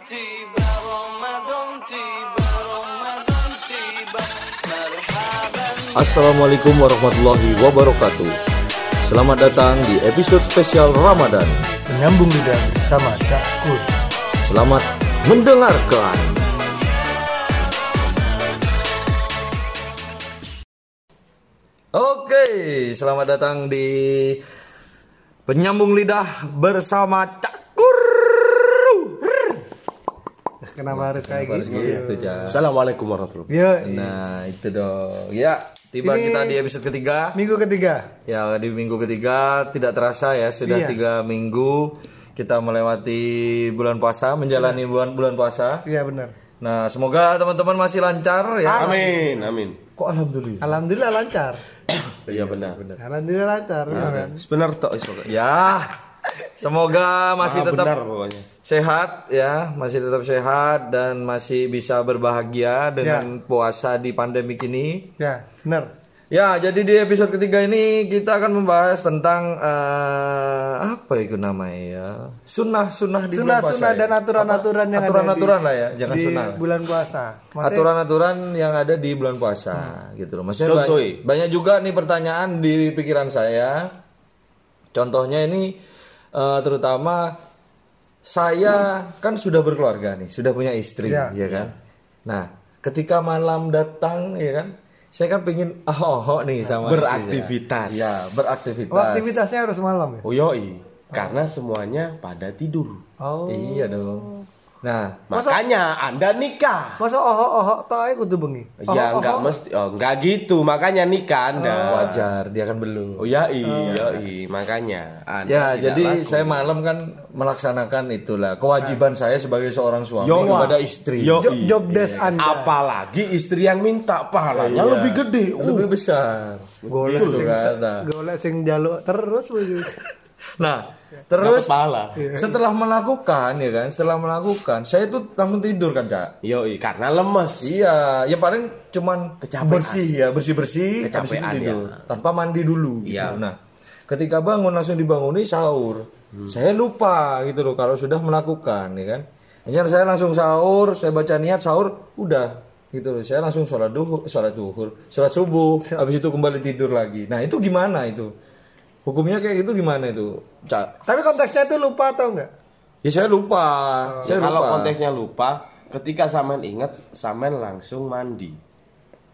tiba, Ramadan tiba, Ramadan tiba. Marhaban Assalamualaikum warahmatullahi wabarakatuh Selamat datang di episode spesial Ramadan Menyambung lidah bersama Cak Kur. Selamat mendengarkan Oke, selamat datang di Penyambung Lidah bersama Cakur Kenapa harus kayak gitu? gitu, Cak Assalamualaikum warahmatullahi Ya, Nah, itu dong Ya, tiba Ini- kita di episode ketiga minggu ketiga. Ya di minggu ketiga tidak terasa ya sudah Iya. tiga minggu kita melewati bulan puasa menjalani bulan bulan puasa. Iya benar. Nah semoga teman-teman masih lancar ya. Amin, amin. Kok alhamdulillah? Alhamdulillah lancar. Iya benar. Alhamdulillah lancar. benar kan? Benar tok is pokoknya. Ya semoga masih tetap benar pokoknya. sehat ya masih tetap sehat dan masih bisa berbahagia dengan puasa di pandemi ini. Ya, benar. Ya, jadi di episode ketiga ini kita akan membahas tentang eh, apa itu namanya ya? Sunnah-sunnah di bulan puasa. Sunnah-sunnah ya? dan aturan-aturan yang Aturan-aturan ada lah ya, jangan di, sunnah. di bulan puasa. Maksudnya, Aturan-aturan yang ada di bulan puasa gitu loh. Maksudnya ba- Contohi. banyak juga nih pertanyaan di pikiran saya. Contohnya ini eh, terutama saya kan sudah berkeluarga nih, sudah punya istri, Ya. ya kan. Nah, ketika malam datang, ya kan, saya kan pengen oh, oh nih sama istri saya. Beraktivitas. Ya, beraktivitas. oh, aktivitasnya harus malam ya. Oh yoi. Karena semuanya pada tidur. Oh. Iya dong. Nah, Makanya Anda nikah. Masa oh oh tok ae kudu bengi. Ya enggak mesti oh enggak gitu, makanya nikah Anda. wajar dia kan belum. Oh ya yoi, makanya Anda Ya, tidak jadi laku. saya malam kan melaksanakan itulah kewajiban saya sebagai seorang suami Yo, kepada istri. Yo, Job, job desk Anda. apalagi istri yang minta pahalanya Iya. lebih gede. Uh. lebih besar. Golek sing kan. Nah, golek sing jaluk terus. Nah, terus pahala. setelah melakukan ya kan, setelah melakukan, saya tuh langsung tidur kan, Cak. Yoi, karena lemes. Iya, ya paling cuman Kecapean. bersih ya, bersih-bersih, habis itu Kecapean, tidur. Tanpa mandi dulu gitu. Iya. Nah, ketika bangun langsung dibangunin sahur. Saya lupa gitu loh kalau sudah melakukan ya kan. Hanya saya langsung sahur, saya baca niat sahur, udah gitu loh. Saya langsung sholat duhur, sholat duhur, sholat subuh, habis itu kembali tidur lagi. Nah, itu gimana itu? Hukumnya kayak gitu gimana itu? Cak. Tapi konteksnya itu lupa atau enggak? Ya saya lupa. saya kalau lupa. konteksnya lupa, ketika samen inget, samen langsung mandi.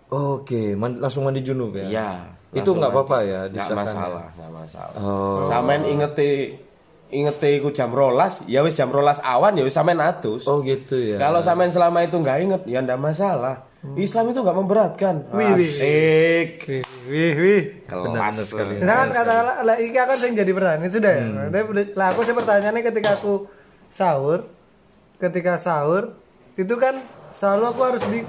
Oke, man- langsung mandi junub ya. Iya. Itu nggak apa-apa ya Nggak ya? masalah, nggak masalah. Oh. Samen ingete ingete iku jam rolas, ya wis jam rolas awan ya wis samen atus. Oh gitu ya. Kalau samen selama itu nggak inget, ya ndak masalah. Islam itu nggak memberatkan. Wih, wih. Asik. Wih, wih, wih. Kelas sekali. Misalkan katakanlah lah iki kan sing jadi pertanyaan sudah ya. Tapi udah- lah aku sih pertanyaannya ketika aku sahur, ketika sahur itu kan selalu aku harus di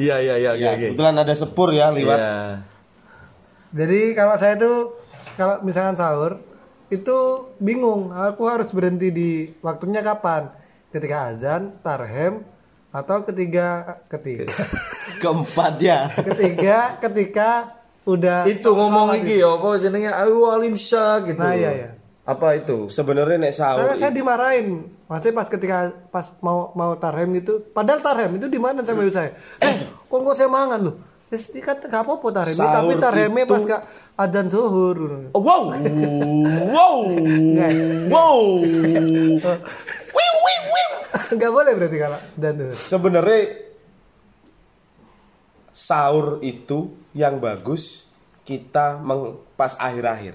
Iya iya iya Ya, oke, oke. kebetulan ada sepur ya liwat. Iya. Jadi kalau saya tuh kalau misalkan sahur itu bingung aku harus berhenti di waktunya kapan? Ketika azan, tarhem atau ketiga ketiga Keempat ya. ketiga ketika udah Itu ngomong iki ya apa jenenge awal imsya gitu. Nah, iya, iya. Apa itu? Sebenarnya nek sahur saya, saya dimarahin maksudnya pas ketika pas mau mau tarhem itu padahal tarhem itu di mana sama ibu saya eh kok kok saya mangan loh Terus kan gak apa-apa tarhem Sahur tapi tarhemnya pas gak adzan zuhur Oh, wow. wow. wow. Gak boleh berarti kalau zuhur Sebenarnya sahur itu yang bagus kita meng- pas akhir-akhir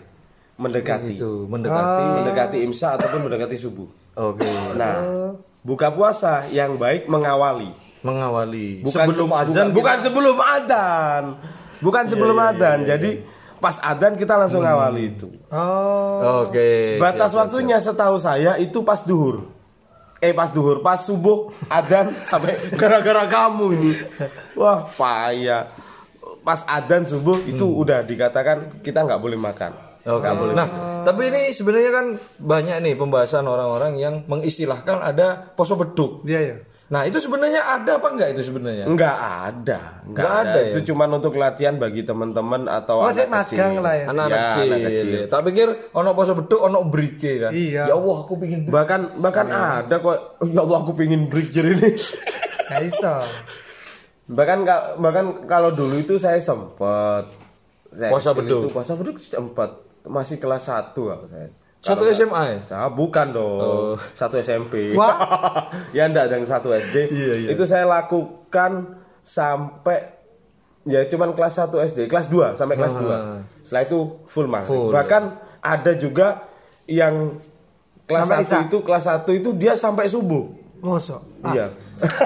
mendekati Itu mendekati. mendekati imsa ataupun mendekati subuh. Oke. Nah, buka puasa yang baik mengawali. Mengawali. Bukan sebelum se- azan bukan, bukan sebelum adzan. Bukan sebelum adzan. Jadi pas adzan kita langsung ngawali itu. oh Oke. Batas siap, siap, waktunya setahu saya itu pas duhur. Eh pas duhur, pas subuh adzan sampai gara-gara kamu ini. Wah, payah. Pas adzan subuh itu udah dikatakan kita nggak boleh makan. Oke. Nah, tapi ini sebenarnya kan banyak nih pembahasan orang-orang yang mengistilahkan ada poso beduk. iya ya Nah itu sebenarnya ada apa enggak itu sebenarnya? Enggak ada, enggak Nggak ada. ada ya? Itu cuman untuk latihan bagi teman-teman atau Oh, sih anak kecil. lah ya. Anak-anak Ya, kecil. anak kecil. Tak pikir ono poso beduk ono brike kan. Iya. Ya Allah aku pingin Bahkan bahkan ada kok ya Allah aku pingin bridger ini. Gak iso. bahkan ka- bahkan kalau dulu itu saya sempet saya Puasa kecil beduk. itu puasa beduk sempat masih kelas 1 aku saya. Satu SMA ya? Bukan dong. Oh. Satu SMP. Wah. ya enggak yang satu SD. Iya, iya. Itu saya lakukan sampai ya cuman kelas 1 SD, kelas 2 sampai kelas 2. Setelah itu full maghrib. Full, Bahkan ada juga yang kelas Sampai 1 isya. itu kelas 1 itu dia sampai subuh. Mosok. Iya.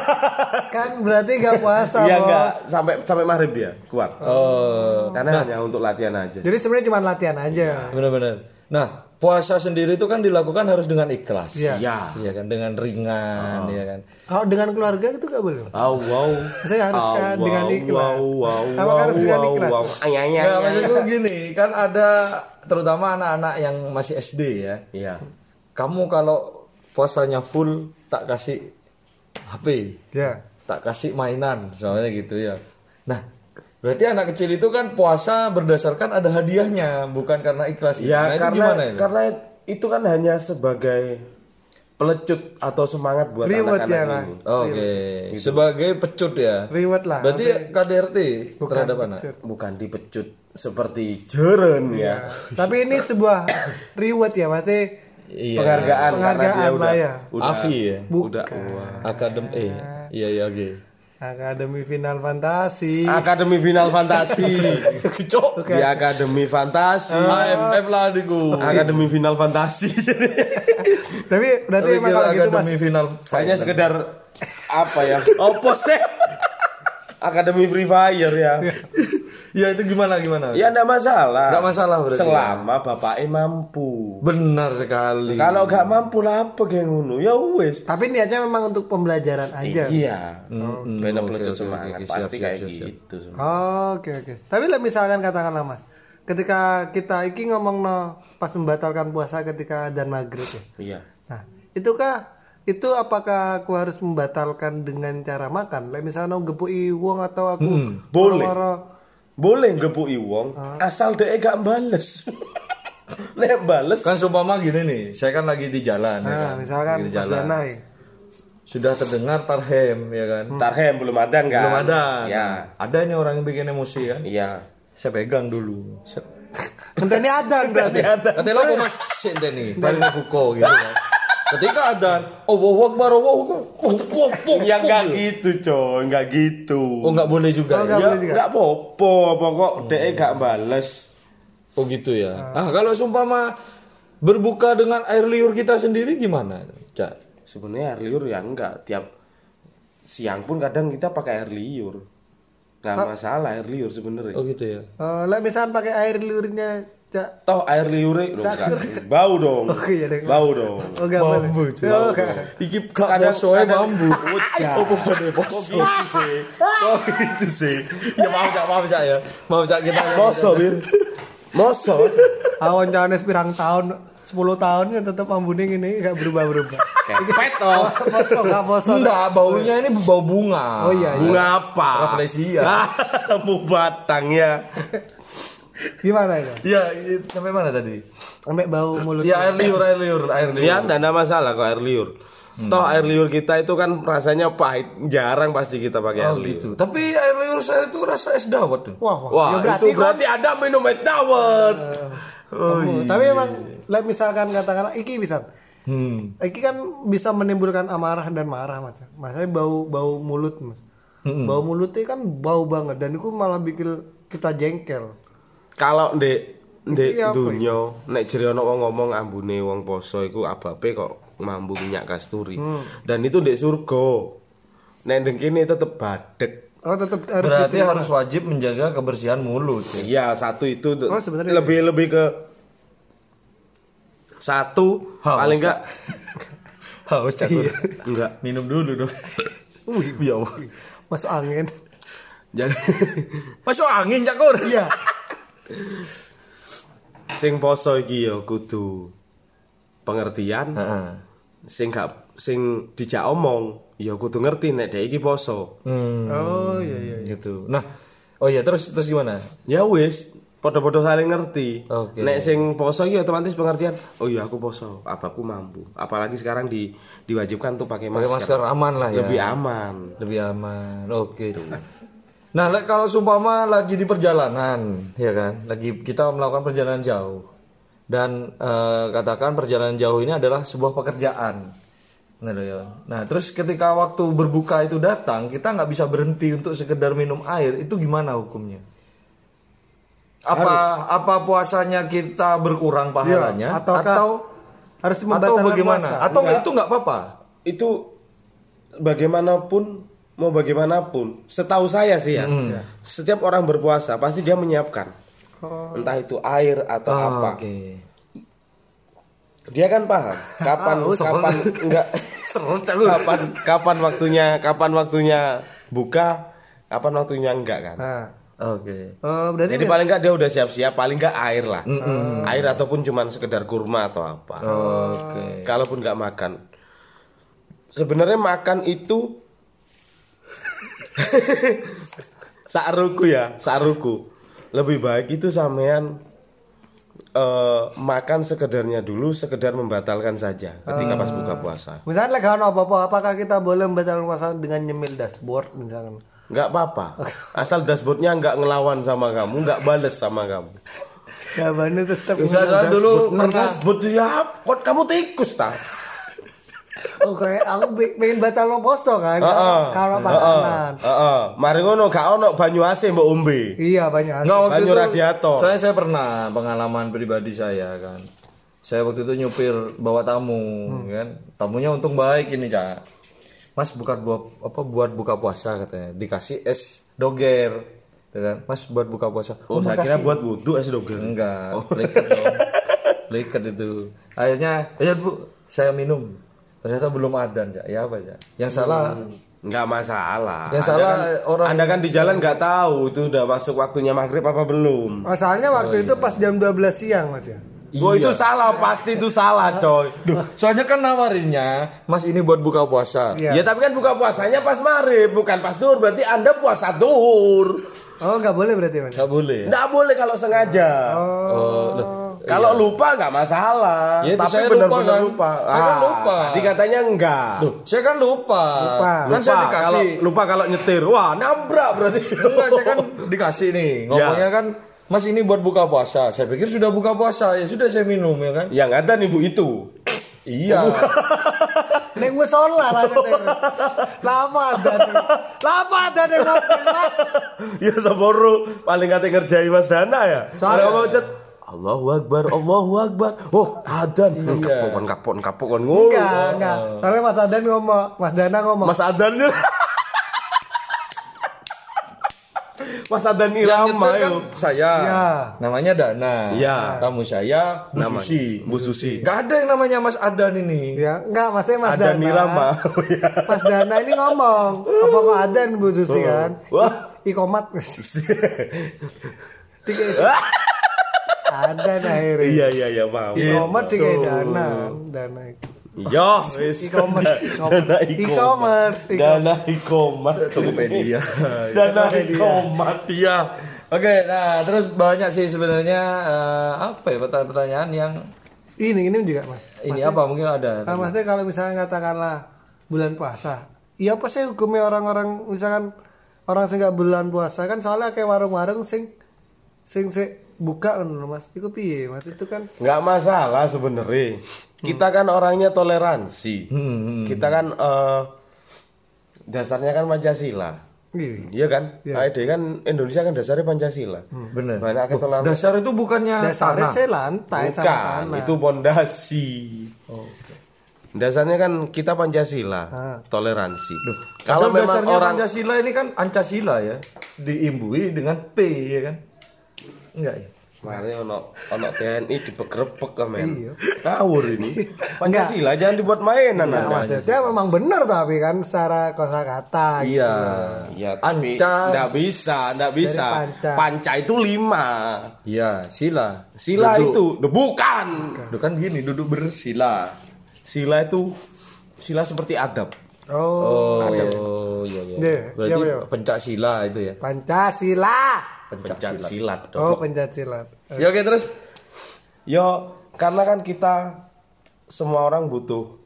Kan berarti gak puasa, Iya enggak sampai sampai maghrib dia kuat. Oh, Karena hanya untuk latihan aja. Jadi sebenarnya cuma latihan aja. benar-benar. Nah, puasa sendiri itu kan dilakukan harus dengan ikhlas. Iya. Ya. Iya kan dengan ringan, ya kan. Kalau dengan keluarga itu gak boleh. Oh, wow. Saya harus Oh, kan dengan wow, ikhlas. Wow, wow, Apa wow, harus dengan wow, ikhlas? wow. Ay, ay, ay, maksudku ay. gini, kan ada terutama anak-anak yang masih SD ya. Iya. Kamu kalau puasanya full tak kasih HP, Ya. tak kasih mainan, soalnya gitu ya. Nah, berarti anak kecil itu kan puasa berdasarkan ada hadiahnya, bukan karena ikhlas. itu. Ya nah, itu karena gimana itu? karena itu kan hanya sebagai pelecut atau semangat buat Reward anak-anak ya lah. ini. Oke, sebagai pecut ya. Reward lah. Berarti KDRT terhadap anak. pecut. Bukan dipecut seperti jeren ya. Tapi ini sebuah reward ya, masih Iya. Penghargaan, karena Penghargaan dia udah, lah ya. udah Afi ya. udah wah. Akadem eh iya iya oke. Akademi Final Fantasi. Akademi Final Fantasi. Cok. Di Akademi Fantasi. AFF lah adikku. Akademi Final Fantasi. Tapi berarti emang kalau gitu akademi Mas. final. Hanya sekedar apa ya? Opo sih? Akademi Free Fire ya. Ya itu gimana gimana? Ya enggak masalah. Nggak masalah berarti. Selama bapaknya mampu. Benar sekali. Kalau nggak mampu lah apa kayak ngono? Ya wes. Tapi niatnya memang untuk pembelajaran aja. Iya. Hmm, Beda pelecut semangat pasti siap, kayak siap, siap. gitu. Oke oke. Tapi lah misalkan katakanlah mas, ketika kita iki ngomong no pas membatalkan puasa ketika dan maghrib ya. Iya. Nah, itu kah itu apakah aku harus membatalkan dengan cara makan? Like misalnya no gepuki wong atau aku boleh. loro-loro- Boleh gepuki wong asal dia gak bales. Nek bales kan seumpama gini nih, saya kan lagi di jalan ya Nah, kan? misalkan Lagi di jalan. Danai. Sudah terdengar tarhem ya kan. tarhem belum ada kan? Belum ada. Ya. Ada nih orang yang bikin emosi kan. Iya. Saya pegang dulu. Ini ada berarti. Katanya lo mas sih nih, balik buko gitu kan. Ketika ada, oh wow akbar, oh wow akbar, oh wow wow. Ya enggak gitu, coy, enggak gitu. Oh nggak boleh juga. Oh, ya? nggak ya boleh juga. enggak apa-apa, pokok dia gak bales. Oh gitu ya. Ah kalau sumpama berbuka dengan air liur kita sendiri gimana? Cak. Sebenarnya air liur ya enggak, tiap siang pun kadang kita pakai air liur. Nggak masalah air liur sebenarnya. Oh gitu ya. Oh, lah misalkan pakai air liurnya Cak. Toh air liurnya loh, enggak. bau dong. Oh, iya deh. Bau dong. Oh, enggak. Bambu. Oh, enggak. Iki kak posoe bambu. Oh bukan poso. gitu sih. Oh itu sih. Ya maaf cak, maaf cak ya. Maaf cak kita. Moso, Bir. Moso. Awan jalan pirang tahun 10 tahun ya tetap ambune gini enggak berubah-berubah. Kepet toh. Poso enggak poso. Enggak, baunya ini bau bunga. Oh iya, iya. Bunga apa? Rafflesia. Bu batangnya. Gimana itu? Iya, i- sampai mana tadi? Sampai bau mulut. Ya air liur, air liur, air liur. Ya enggak ada masalah kok air liur. Toh air liur kita itu kan rasanya pahit, jarang pasti kita pakai Oh air liur. gitu. Tapi air liur saya itu rasa es dawet tuh. Wah, wah. Wah, Ya itu berarti ada minum es dawet. Oh, Kamu. Tapi emang like misalkan katakanlah iki bisa. Hmm. Iki kan bisa menimbulkan amarah dan marah mas. Masanya bau bau mulut mas. Bau mulutnya kan bau banget dan itu malah bikin kita jengkel. Kalau ndek ndek dunya nek jere ono wong ngomong ambune wong poso iku abape kok mambu minyak kasturi. Dan itu ndek surga. Nek ndek kene tetep badek. Oh tetap harus Berarti diterima. harus wajib menjaga kebersihan mulut. ya. Iya, satu itu tuh Oh, sebenarnya lebih lebih ke satu Haus, paling enggak Haus cak. enggak. Minum dulu dong. Wih, Ya Allah. masuk angin. Jadi Masuk angin cakur. Iya. Sing poso iki ya kudu pengertian, Heeh. sing gak sing dijak omong ya kudu ngerti nek dhek iki poso. Hmm, Oh iya iya. iya. gitu. Nah, oh iya terus terus gimana? Ya wis, padha-padha saling ngerti. Oke. Nek sing poso iki otomatis pengertian, oh iya aku poso, apa aku mampu. Apalagi sekarang di diwajibkan tuh pakai Pakai masker. masker aman lah ya. Lebih aman. Lebih aman. Oke. Nah, kalau sumpama lagi di perjalanan, ya kan? Lagi kita melakukan perjalanan jauh. Dan eh, katakan perjalanan jauh ini adalah sebuah pekerjaan. Nah, ya. nah, terus ketika waktu berbuka itu datang, kita nggak bisa berhenti untuk sekedar minum air. Itu gimana hukumnya? Apa apa puasanya kita berkurang pahalanya Iya, ataukah atau Harus atau bagaimana? puasa. Atau Enggak. itu nggak apa-apa? Itu bagaimanapun mau bagaimanapun, setahu saya sih ya. Setiap orang berpuasa pasti dia menyiapkan. Oh. Entah itu air atau Oh, apa. Oke. Dia kan paham kapan kapan enggak Seru kapan kapan waktunya kapan waktunya buka, kapan waktunya enggak kan. Nah. Oke. Oh, berarti Jadi paling enggak dia udah siap-siap, paling enggak air lah. Air ataupun cuman sekedar kurma atau apa. Oke. Kalaupun nggak makan. Sebenarnya makan itu saruku ya, saruku. Lebih baik itu sampean eh, makan sekedarnya dulu, sekedar membatalkan saja ketika pas buka puasa. Misalnya kalau apa-apa, apakah kita boleh membatalkan puasa dengan nyemil dashboard misalkan? Nggak apa-apa. Asal dashboardnya nggak ngelawan sama kamu, nggak bales sama kamu. Jawabannya tetap Bisa saya dulu pernah Dashboard ya, kok kamu tikus tak? Oh kayak aku pe- pengen batal lo poso kan Heeh. kalau Heeh. makanan. Heeh. Mari ngono gak ono banyu AC mbok ombe. Iya banyak. Enggak waktu Banyu itu radiator. Saya saya pernah pengalaman pribadi saya kan. Saya waktu itu nyupir bawa tamu kan. Tamunya untung baik ini, Cak. Mas buka buat apa buat buka puasa katanya. Dikasih es doger. Gitu kan. Mas buat buka puasa. Oh, saya kira buat wudhu es doger. Enggak, liket dong. Liket itu. Akhirnya, ya Bu, saya minum. Ternyata belum adzan, Cak. Ya apa, Cak? Yang salah Enggak masalah. Yang Anda salah, kan, orang- Anda kan di jalan nggak tahu itu udah masuk waktunya maghrib apa belum. Masalahnya waktu itu pas jam 12 siang mas ya. Oh itu salah, pasti itu salah, coy. Duh, soalnya kan nawarinnya, Mas ini buat buka puasa. Iya. Ya tapi kan buka puasanya pas maghrib, bukan pas duhur. Berarti Anda puasa duhur. Oh nggak boleh berarti mas. Nggak boleh. Nggak boleh kalau sengaja. Oh, loh. Kalau lupa nggak masalah. Ya, itu tapi saya benar-benar lupa, kan. lupa. Saya kan Ah, lupa. Tadi katanya enggak. Duh, saya kan lupa. Lupa. Kan saya dikasih. Kalau, lupa kalau nyetir. Wah, nabrak berarti. Enggak, saya kan dikasih nih. Ngomongnya kan, Mas ini buat buka puasa. Saya pikir sudah buka puasa. Ya sudah saya minum ya kan. Yang ada nih Bu itu. Iya. Neng musola lah nanti. Lama ada nih. Lama ada nih ngopi lah. ya Saboro paling kate ngerjai Mas Dana ya. Soalnya- mau cet Allahu Akbar, Allahu Akbar. Oh, adan. Iya. Kapok, kapok, kapok kan ngono. Enggak, enggak. Soalnya Mas Adan ngomong, Mas Dana ngomong. Mas Adan ya. Mas Adan Irama kan yo. saya. Iya. Namanya Dana. Iya. Kamu saya Bu Namanya. Susi. Bu Susi. Gak ada yang namanya Mas Adan ini. Ya, enggak, maksudnya Mas Adan Dana. Irama. Oh. Mas Dana ini ngomong, apa kok Adan Bu Susi kan? Wah. Ikomat. Tiga. Adan akhirnya. Iya, iya, iya, paham. Ikomat tiga Gitu. Dana. Dana itu. Yo, wis. E-commerce, Dana e-commerce, e-commerce. Dana e-commerce. Tokopedia. Dana e-commerce. Iya. Oke, nah terus banyak sih sebenarnya eh, apa ya pertanyaan-pertanyaan yang Ini, ini juga Mas. ini apa mungkin ada. Nah, maksudnya kalau misalnya katakanlah bulan puasa, iya apa sih hukumnya orang-orang misalkan orang sing nggak bulan puasa kan soalnya kayak warung-warung sing sing sing buka kan Mas. Iku piye Mas itu kan nggak masalah sebenarnya kita kan orangnya toleransi Hmm, kita kan eh, dasarnya kan pancasila Iya. iya kan AID kan Indonesia kan dasarnya pancasila Bener. banyak Oh, toleransi dasar itu bukannya Dasarnya tanah. saya lantai sama bukan tanah. itu pondasi dasarnya kan kita pancasila Ah. toleransi Kalau kalau memang dasarnya orang Pancasila ini kan Ancasila ya, diimbui dengan P ya kan? Enggak ya? Mari ono ono TNI kan men. Iya. Ngawur ini. Pancasila jangan dibuat mainan Anda. maksudnya memang benar tapi kan secara kosakata gitu. Iya. Ya, tapi Anca. nggak bisa, nggak bisa. panca. Panca. itu lima. Iya, sila. Sila Duduk. itu, Duh, bukan. Duduk kan gini, duduk bersila. Sila itu sila seperti adab. Oh, Oh, iya iya. Iya, Berarti iya, iya. pencak sila itu ya. Pancasila. Pencak Pencak silat. silat. Oh, pencaksilat. Ya oke terus. Yo, karena kan kita semua orang butuh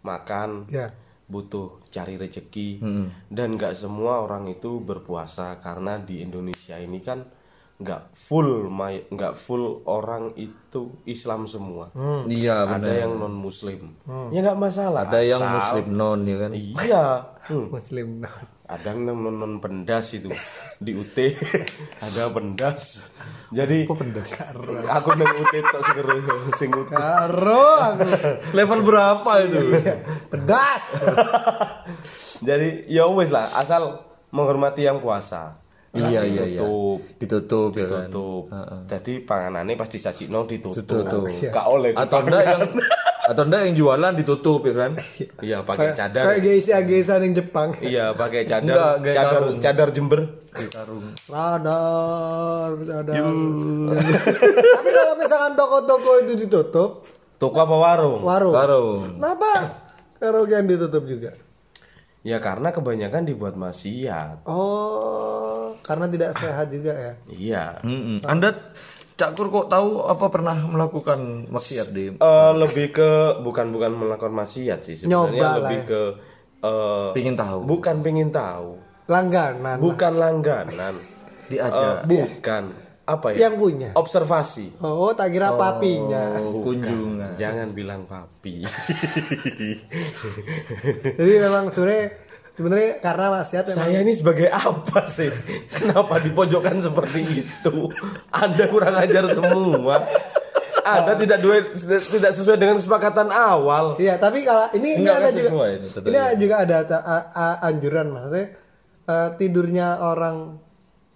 makan, Ya. butuh cari rezeki, Hmm. dan nggak semua orang itu berpuasa karena di Indonesia ini kan nggak full, may- nggak full orang itu Islam semua. Iya Ada benar. yang non Muslim, ya nggak masalah. Ada yang Asal- muslim non ya kan. Iya. Hmm. Muslim. ada yang non non pendas itu di UT ada pendas jadi aku nang UT tok segera sing UT Karo aku. Level berapa itu? Pedas. jadi ya wis lah asal menghormati yang puasa iya iya iya. Ditutup. Ditutup ya kan. tutup Heeh. jadi panganannya pas disajikno ditutup Ditutup. gak oleh Atau enggak yang atau enggak yang jualan ditutup ya kan. iya pakai Kayak cadar kayak geisa-geisa yang Jepang. iya pakai cadar Enggak, cadar karung. cadar jember karung. Radar, radar. Tapi kalau misalkan toko-toko itu ditutup, toko apa warung warung. Karung. Kenapa karaoke yang ditutup juga? Ya karena kebanyakan dibuat maksiat Oh, karena tidak sehat juga ya. iya Mm-mm. Anda Cak Kur kok tahu apa pernah melakukan maksiat di Eh, lebih ke bukan bukan melakukan maksiat sih sebenarnya Nyoba lah lebih ya. ke eh, pingin tahu bukan pingin tahu Langganan. bukan langganan diajak bukan apa ya? Yang punya. observasi. Oh, tak kira papinya. oh, kunjungan. jangan bilang papi. Jadi memang sebenarnya sebenarnya karena maksiat memang saya ini sebagai apa sih? Kenapa dipojokkan seperti itu? Anda kurang ajar semua. Anda tidak dua- tidak sesuai dengan kesepakatan awal. Iya, tapi kalau ini ini ada juga ini, ini juga ada ta- a- a- anjuran maksudnya eh, tidurnya orang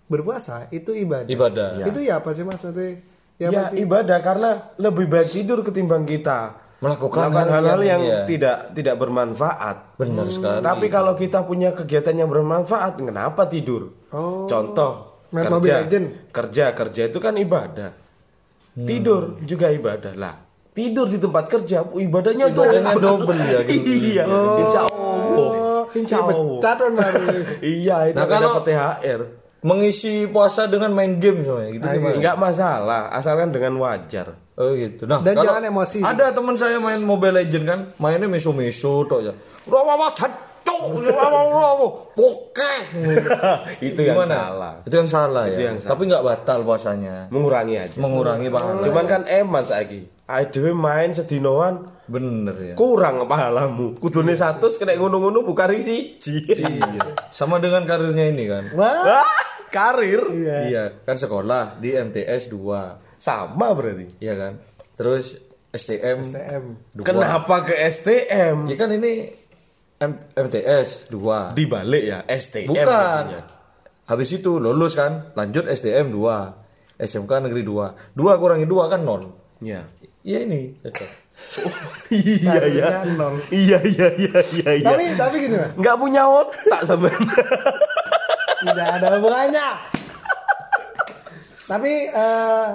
berpuasa itu ibadah. Ibadah. Itu ya apa sih maksudnya? Ya, ya ibadah karena lebih baik tidur ketimbang kita Melakukan melakukan hal hal-hal yang, yang- iya. tidak tidak bermanfaat. Benar sekali. Tapi kalau kita punya kegiatan yang bermanfaat, kenapa tidur? Oh. Contoh Main kerja, kerja kerja itu kan ibadah. Tidur juga ibadah lah. Tidur di tempat kerja, ibadahnya tuh Ibadahnya double ya, gitu. iya, insya Allah. Insya Allah. Iya, itu Nah, nah, kalau- dapat THR. Mengisi puasa dengan main game soalnya gitu gimana? Enggak masalah, asalkan dengan wajar. Oh gitu. Nah, Dan jangan emosi. Ada teman saya main Mobile Legend kan, mainnya meso-meso tok ya. Rawa rawa poke. itu yang Gimana? salah. Itu yang salah Itu ya. yang salah. Tapi nggak batal puasanya. Mengurangi aja. Mengurangi pahala. Cuman kan eman saiki. Adewe main sedinoan Bener ya. kurang pahalamu. Kudune 100 kena ngono-ngono buka siji. Iya. Sama dengan karirnya ini kan. Wah, Ah, karir. Iya, kan sekolah di MTS 2. Sama berarti. Iya kan? Terus STM. STM. dua. Kenapa ke STM? Ya kan ini M- MTS 2. Di balik ya STM. Bukan. artinya. Habis itu lulus kan, lanjut STM 2. SMK negeri 2. 2 kurangi 2 kan 0. Ya. Iya ini. cocok. iya iya. Nol. Iya iya iya iya iya. Tapi tapi gini mas, Nggak punya otak sebenarnya. tidak ada hubungannya. tapi eh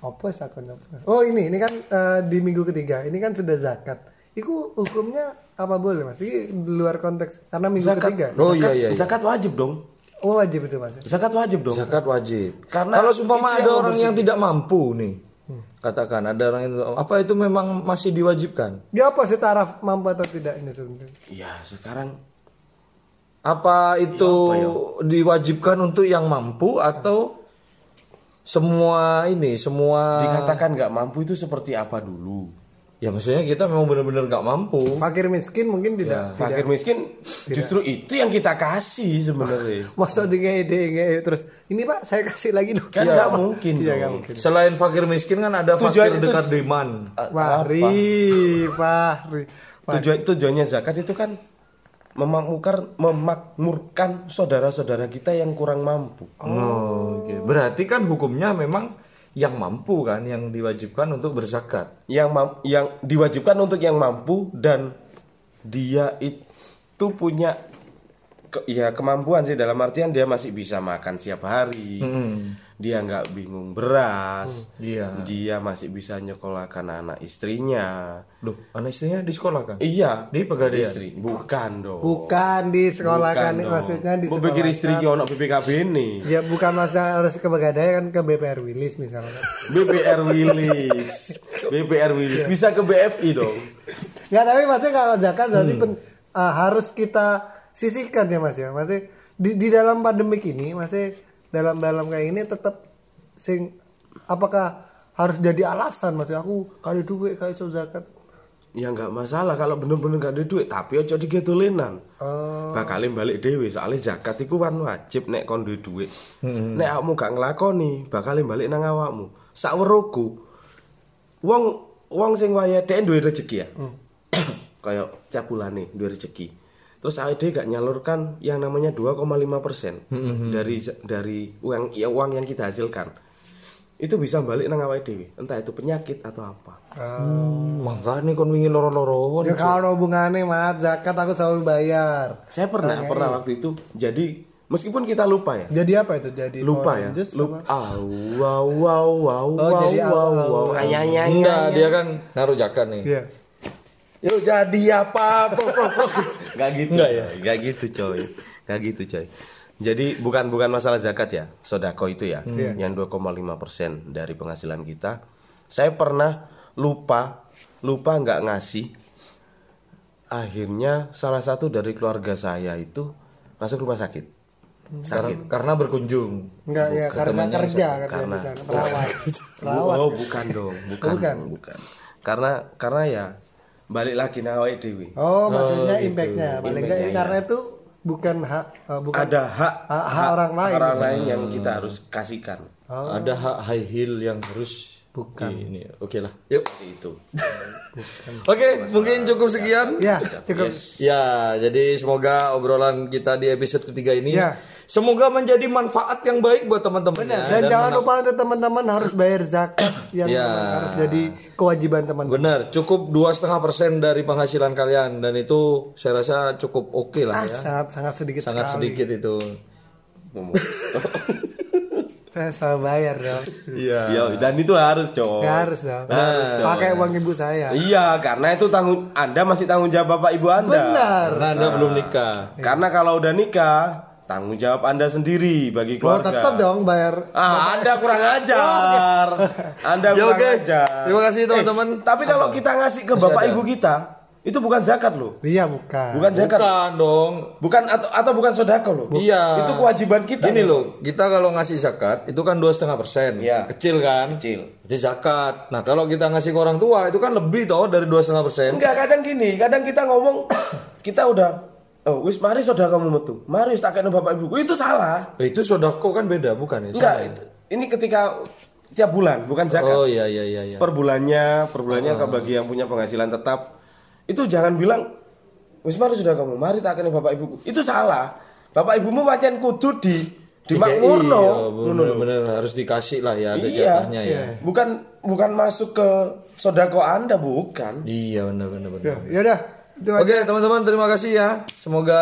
apa sih apa? Oh ini ini kan eh, di minggu ketiga ini kan sudah zakat. Itu hukumnya apa boleh mas? Ini di luar konteks karena minggu ketiga. Oh iya iya. iya. Zakat wajib dong. Oh wajib itu mas. Zakat wajib dong. Zakat wajib. Karena kalau sumpama itu ada yang orang yang tidak mampu nih, katakan ada orang yang apa itu memang masih diwajibkan? Dia apa sih taraf mampu atau tidak ini sebenarnya? Iya sekarang Apa itu diwajibkan untuk yang mampu atau semua ini semua dikatakan nggak mampu itu seperti apa dulu? ya maksudnya kita memang benar-benar nggak mampu. Fakir miskin mungkin tidak. tidak. Fakir miskin justru itu yang kita kasih sebenarnya. Maksud di ide terus ini pak saya kasih lagi dong. Kan nggak mungkin Iya mungkin. Selain fakir miskin kan ada Tujuan fakir itu- dekat deman. Fahri, Fahri. Tujuan tujuannya zakat itu kan memakmurkan memakmurkan saudara-saudara kita yang kurang mampu. Oh, oke. Berarti kan hukumnya memang yang mampu kan yang diwajibkan untuk berzakat. Yang yang diwajibkan untuk yang mampu dan dia itu punya ke- ya kemampuan sih. Dalam artian dia masih bisa makan siap hari. Dia nggak bingung beras. Iya. dia masih bisa nyekolahkan anak istrinya. Loh, anak istrinya di sekolah kan? iya. Di Pegadaian? istri. Bukan dong. Bukan di sekolah Bukan kan dong. maksudnya di Gua pikir sekolah istri ki ono BPKB nih. Ya bukan maksudnya harus ke Pegadaian kan ke BPR Wilis misalnya. BPR Willis. BPR Willis. Bisa ke BFI dong. Ya tapi maksudnya kalau zakat berarti Hmm. pen- ah, harus kita sisihkan ya mas ya. Maksudnya di, di dalam pandemik ini, maksudnya dalam dalam kayak ini tetap sing apakah harus jadi alasan mas? Aku kali duit kayak iso zakat. ya nggak masalah. Kalau bener-bener nggak ada duit tapi ojo digetolenan Oh, bakalin balik dewe soalnya zakat iku kan wajib nek kon duwe duit. Nek awakmu gak nglakoni bakalin balik nang awakmu. Sakweruku wong wong sing waya dhek duwe rezeki ya. Kayak tiap bulane duwe rezeki terus awake gak nyalurkan yang namanya 2,5 persen dari dari uang ya uang yang kita hasilkan itu bisa balik nang awake dhewe entah itu penyakit atau apa Hmm, makanya kon ingin loro-loro. ya kalau hubungannya mas zakat aku selalu bayar. saya pernah pernah waktu itu jadi meskipun kita lupa ya Jadi apa itu? Jadi lupa ya lupa wow wow wow Oh, wow jadi wow wow au. ayah ayah Enggak, dia kan naruh zakat nih. Iya. Yuk jadi apa? Nggak gitu Nggak ya? nggak gitu coy nggak gitu coy jadi bukan bukan masalah zakat ya sodako itu ya Iya. yang 2,5 persen dari penghasilan kita saya pernah lupa lupa nggak ngasih akhirnya salah satu dari keluarga saya itu masuk rumah sakit sakit Karena, karena berkunjung. Enggak ya karena kerja Karena- di sana perawat. Perawat. Oh, bukan dong, bukan, Bukan. dong, bukan. Karena karena ya balik lagi nawai dewi. Oh, maksudnya gitu. impactnya paling enggak Impactnya, karena itu bukan hak eh, bukan Ada hak hak- hak orang lain. Hmm. orang lain yang kita harus kasihkan. Ada hak high heel yang harus Bukan. Ini, oke lah. Yuk. Itu. Oke, mungkin cukup sekian. Ya, cukup. Ya, jadi semoga obrolan kita di episode ketiga ini Ya. Semoga menjadi manfaat yang baik buat teman-teman ya. Dan, jangan lupa untuk teman-teman harus bayar zakat yang Ya. harus jadi kewajiban teman. Benar, cukup dua setengah persen dari penghasilan kalian dan itu saya rasa cukup oke lah Ah, ya. sangat sangat sedikit Sangat sekali. sedikit itu. Saya selalu bayar dong. Iya. Iya, dan itu harus, Cok. Nggak harus dong. Nah. Pakai uang ibu saya. Iya, karena itu tanggung Anda masih tanggung jawab Bapak Ibu Anda. Benar. Karena Anda belum nikah. Karena kalau udah nikah, tanggung jawab Anda sendiri bagi Oh, keluarga. tetap dong bayar. Ah, Anda kurang ajar. Anda Ya, kurang oke. ajar. Terima kasih, teman-teman. Eh, tapi kalau kita ngasih ke bapak ibu kita, itu bukan zakat loh. Iya, bukan. Bukan zakat. Bukan dong. Bukan atau atau bukan sodako loh. Iya. Itu kewajiban kita. Gini loh, kita kalau ngasih zakat itu kan dua setengah persen, Iya. kecil kan? Kecil. Jadi zakat. Nah kalau kita ngasih ke orang tua itu kan lebih toh dari dua setengah persen. Enggak, kadang gini, kadang kita ngomong kita udah Oh, wis mari saudara kamu metu. Mari wis tak bapak ibu. Itu salah. Eh, Itu sodako kan beda bukan ya? Enggak, ya? itu- ini ketika tiap bulan, bukan zakat. Oh iya iya iya. iya. per bulannya, per bulannya ke bagi yang punya penghasilan tetap. Itu jangan bilang wis mari sudah kamu, mari tak kene bapak ibuku. Itu salah. Bapak ibumu pancen kudu di di makmurno. Iya, Ngono lho. bener-bener harus dikasih lah ya ada Iya. jatahnya ya. Bukan bukan masuk ke sodako Anda bukan. Iya benar benar benar. Ya, yaudah. Itu. Oke teman-teman terima kasih ya. Semoga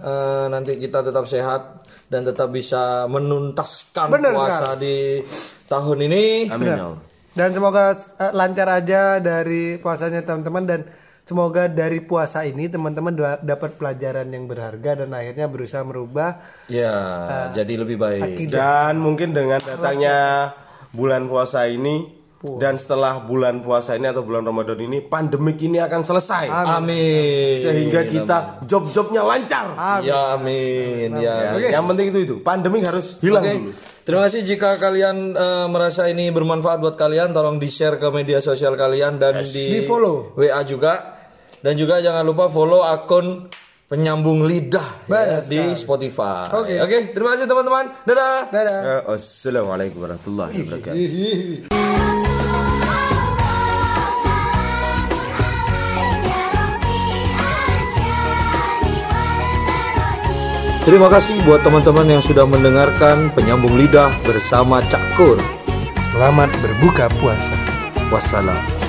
eh, nanti kita tetap sehat dan tetap bisa menuntaskan Benar puasa di tahun ini. Amin. ya. Dan semoga eh, lancar aja dari puasanya teman-teman dan semoga dari puasa ini teman-teman da- dapat pelajaran yang berharga dan akhirnya berusaha merubah Ya, jadi lebih baik. Dan mungkin dengan datangnya bulan puasa ini dan setelah bulan puasa ini atau bulan Ramadan ini pandemik ini akan selesai. Amin. Sehingga kita job-jobnya lancar. Ya amin. Ya. Ya, Yang penting itu itu. Pandemik harus hilang Oke. dulu. Terima kasih jika kalian eh, merasa ini bermanfaat buat kalian, tolong di-share ke media sosial kalian dan di, Di-follow. WA juga. Dan juga jangan lupa follow akun penyambung lidah ya, di Spotify. Oke. Oke, terima kasih teman-teman. Dadah. dadah Eh, Assalamualaikum warahmatullahi wabarakatuh. Terima kasih buat teman-teman yang sudah mendengarkan penyambung lidah bersama Cak Kur. selamat berbuka puasa Wassalam.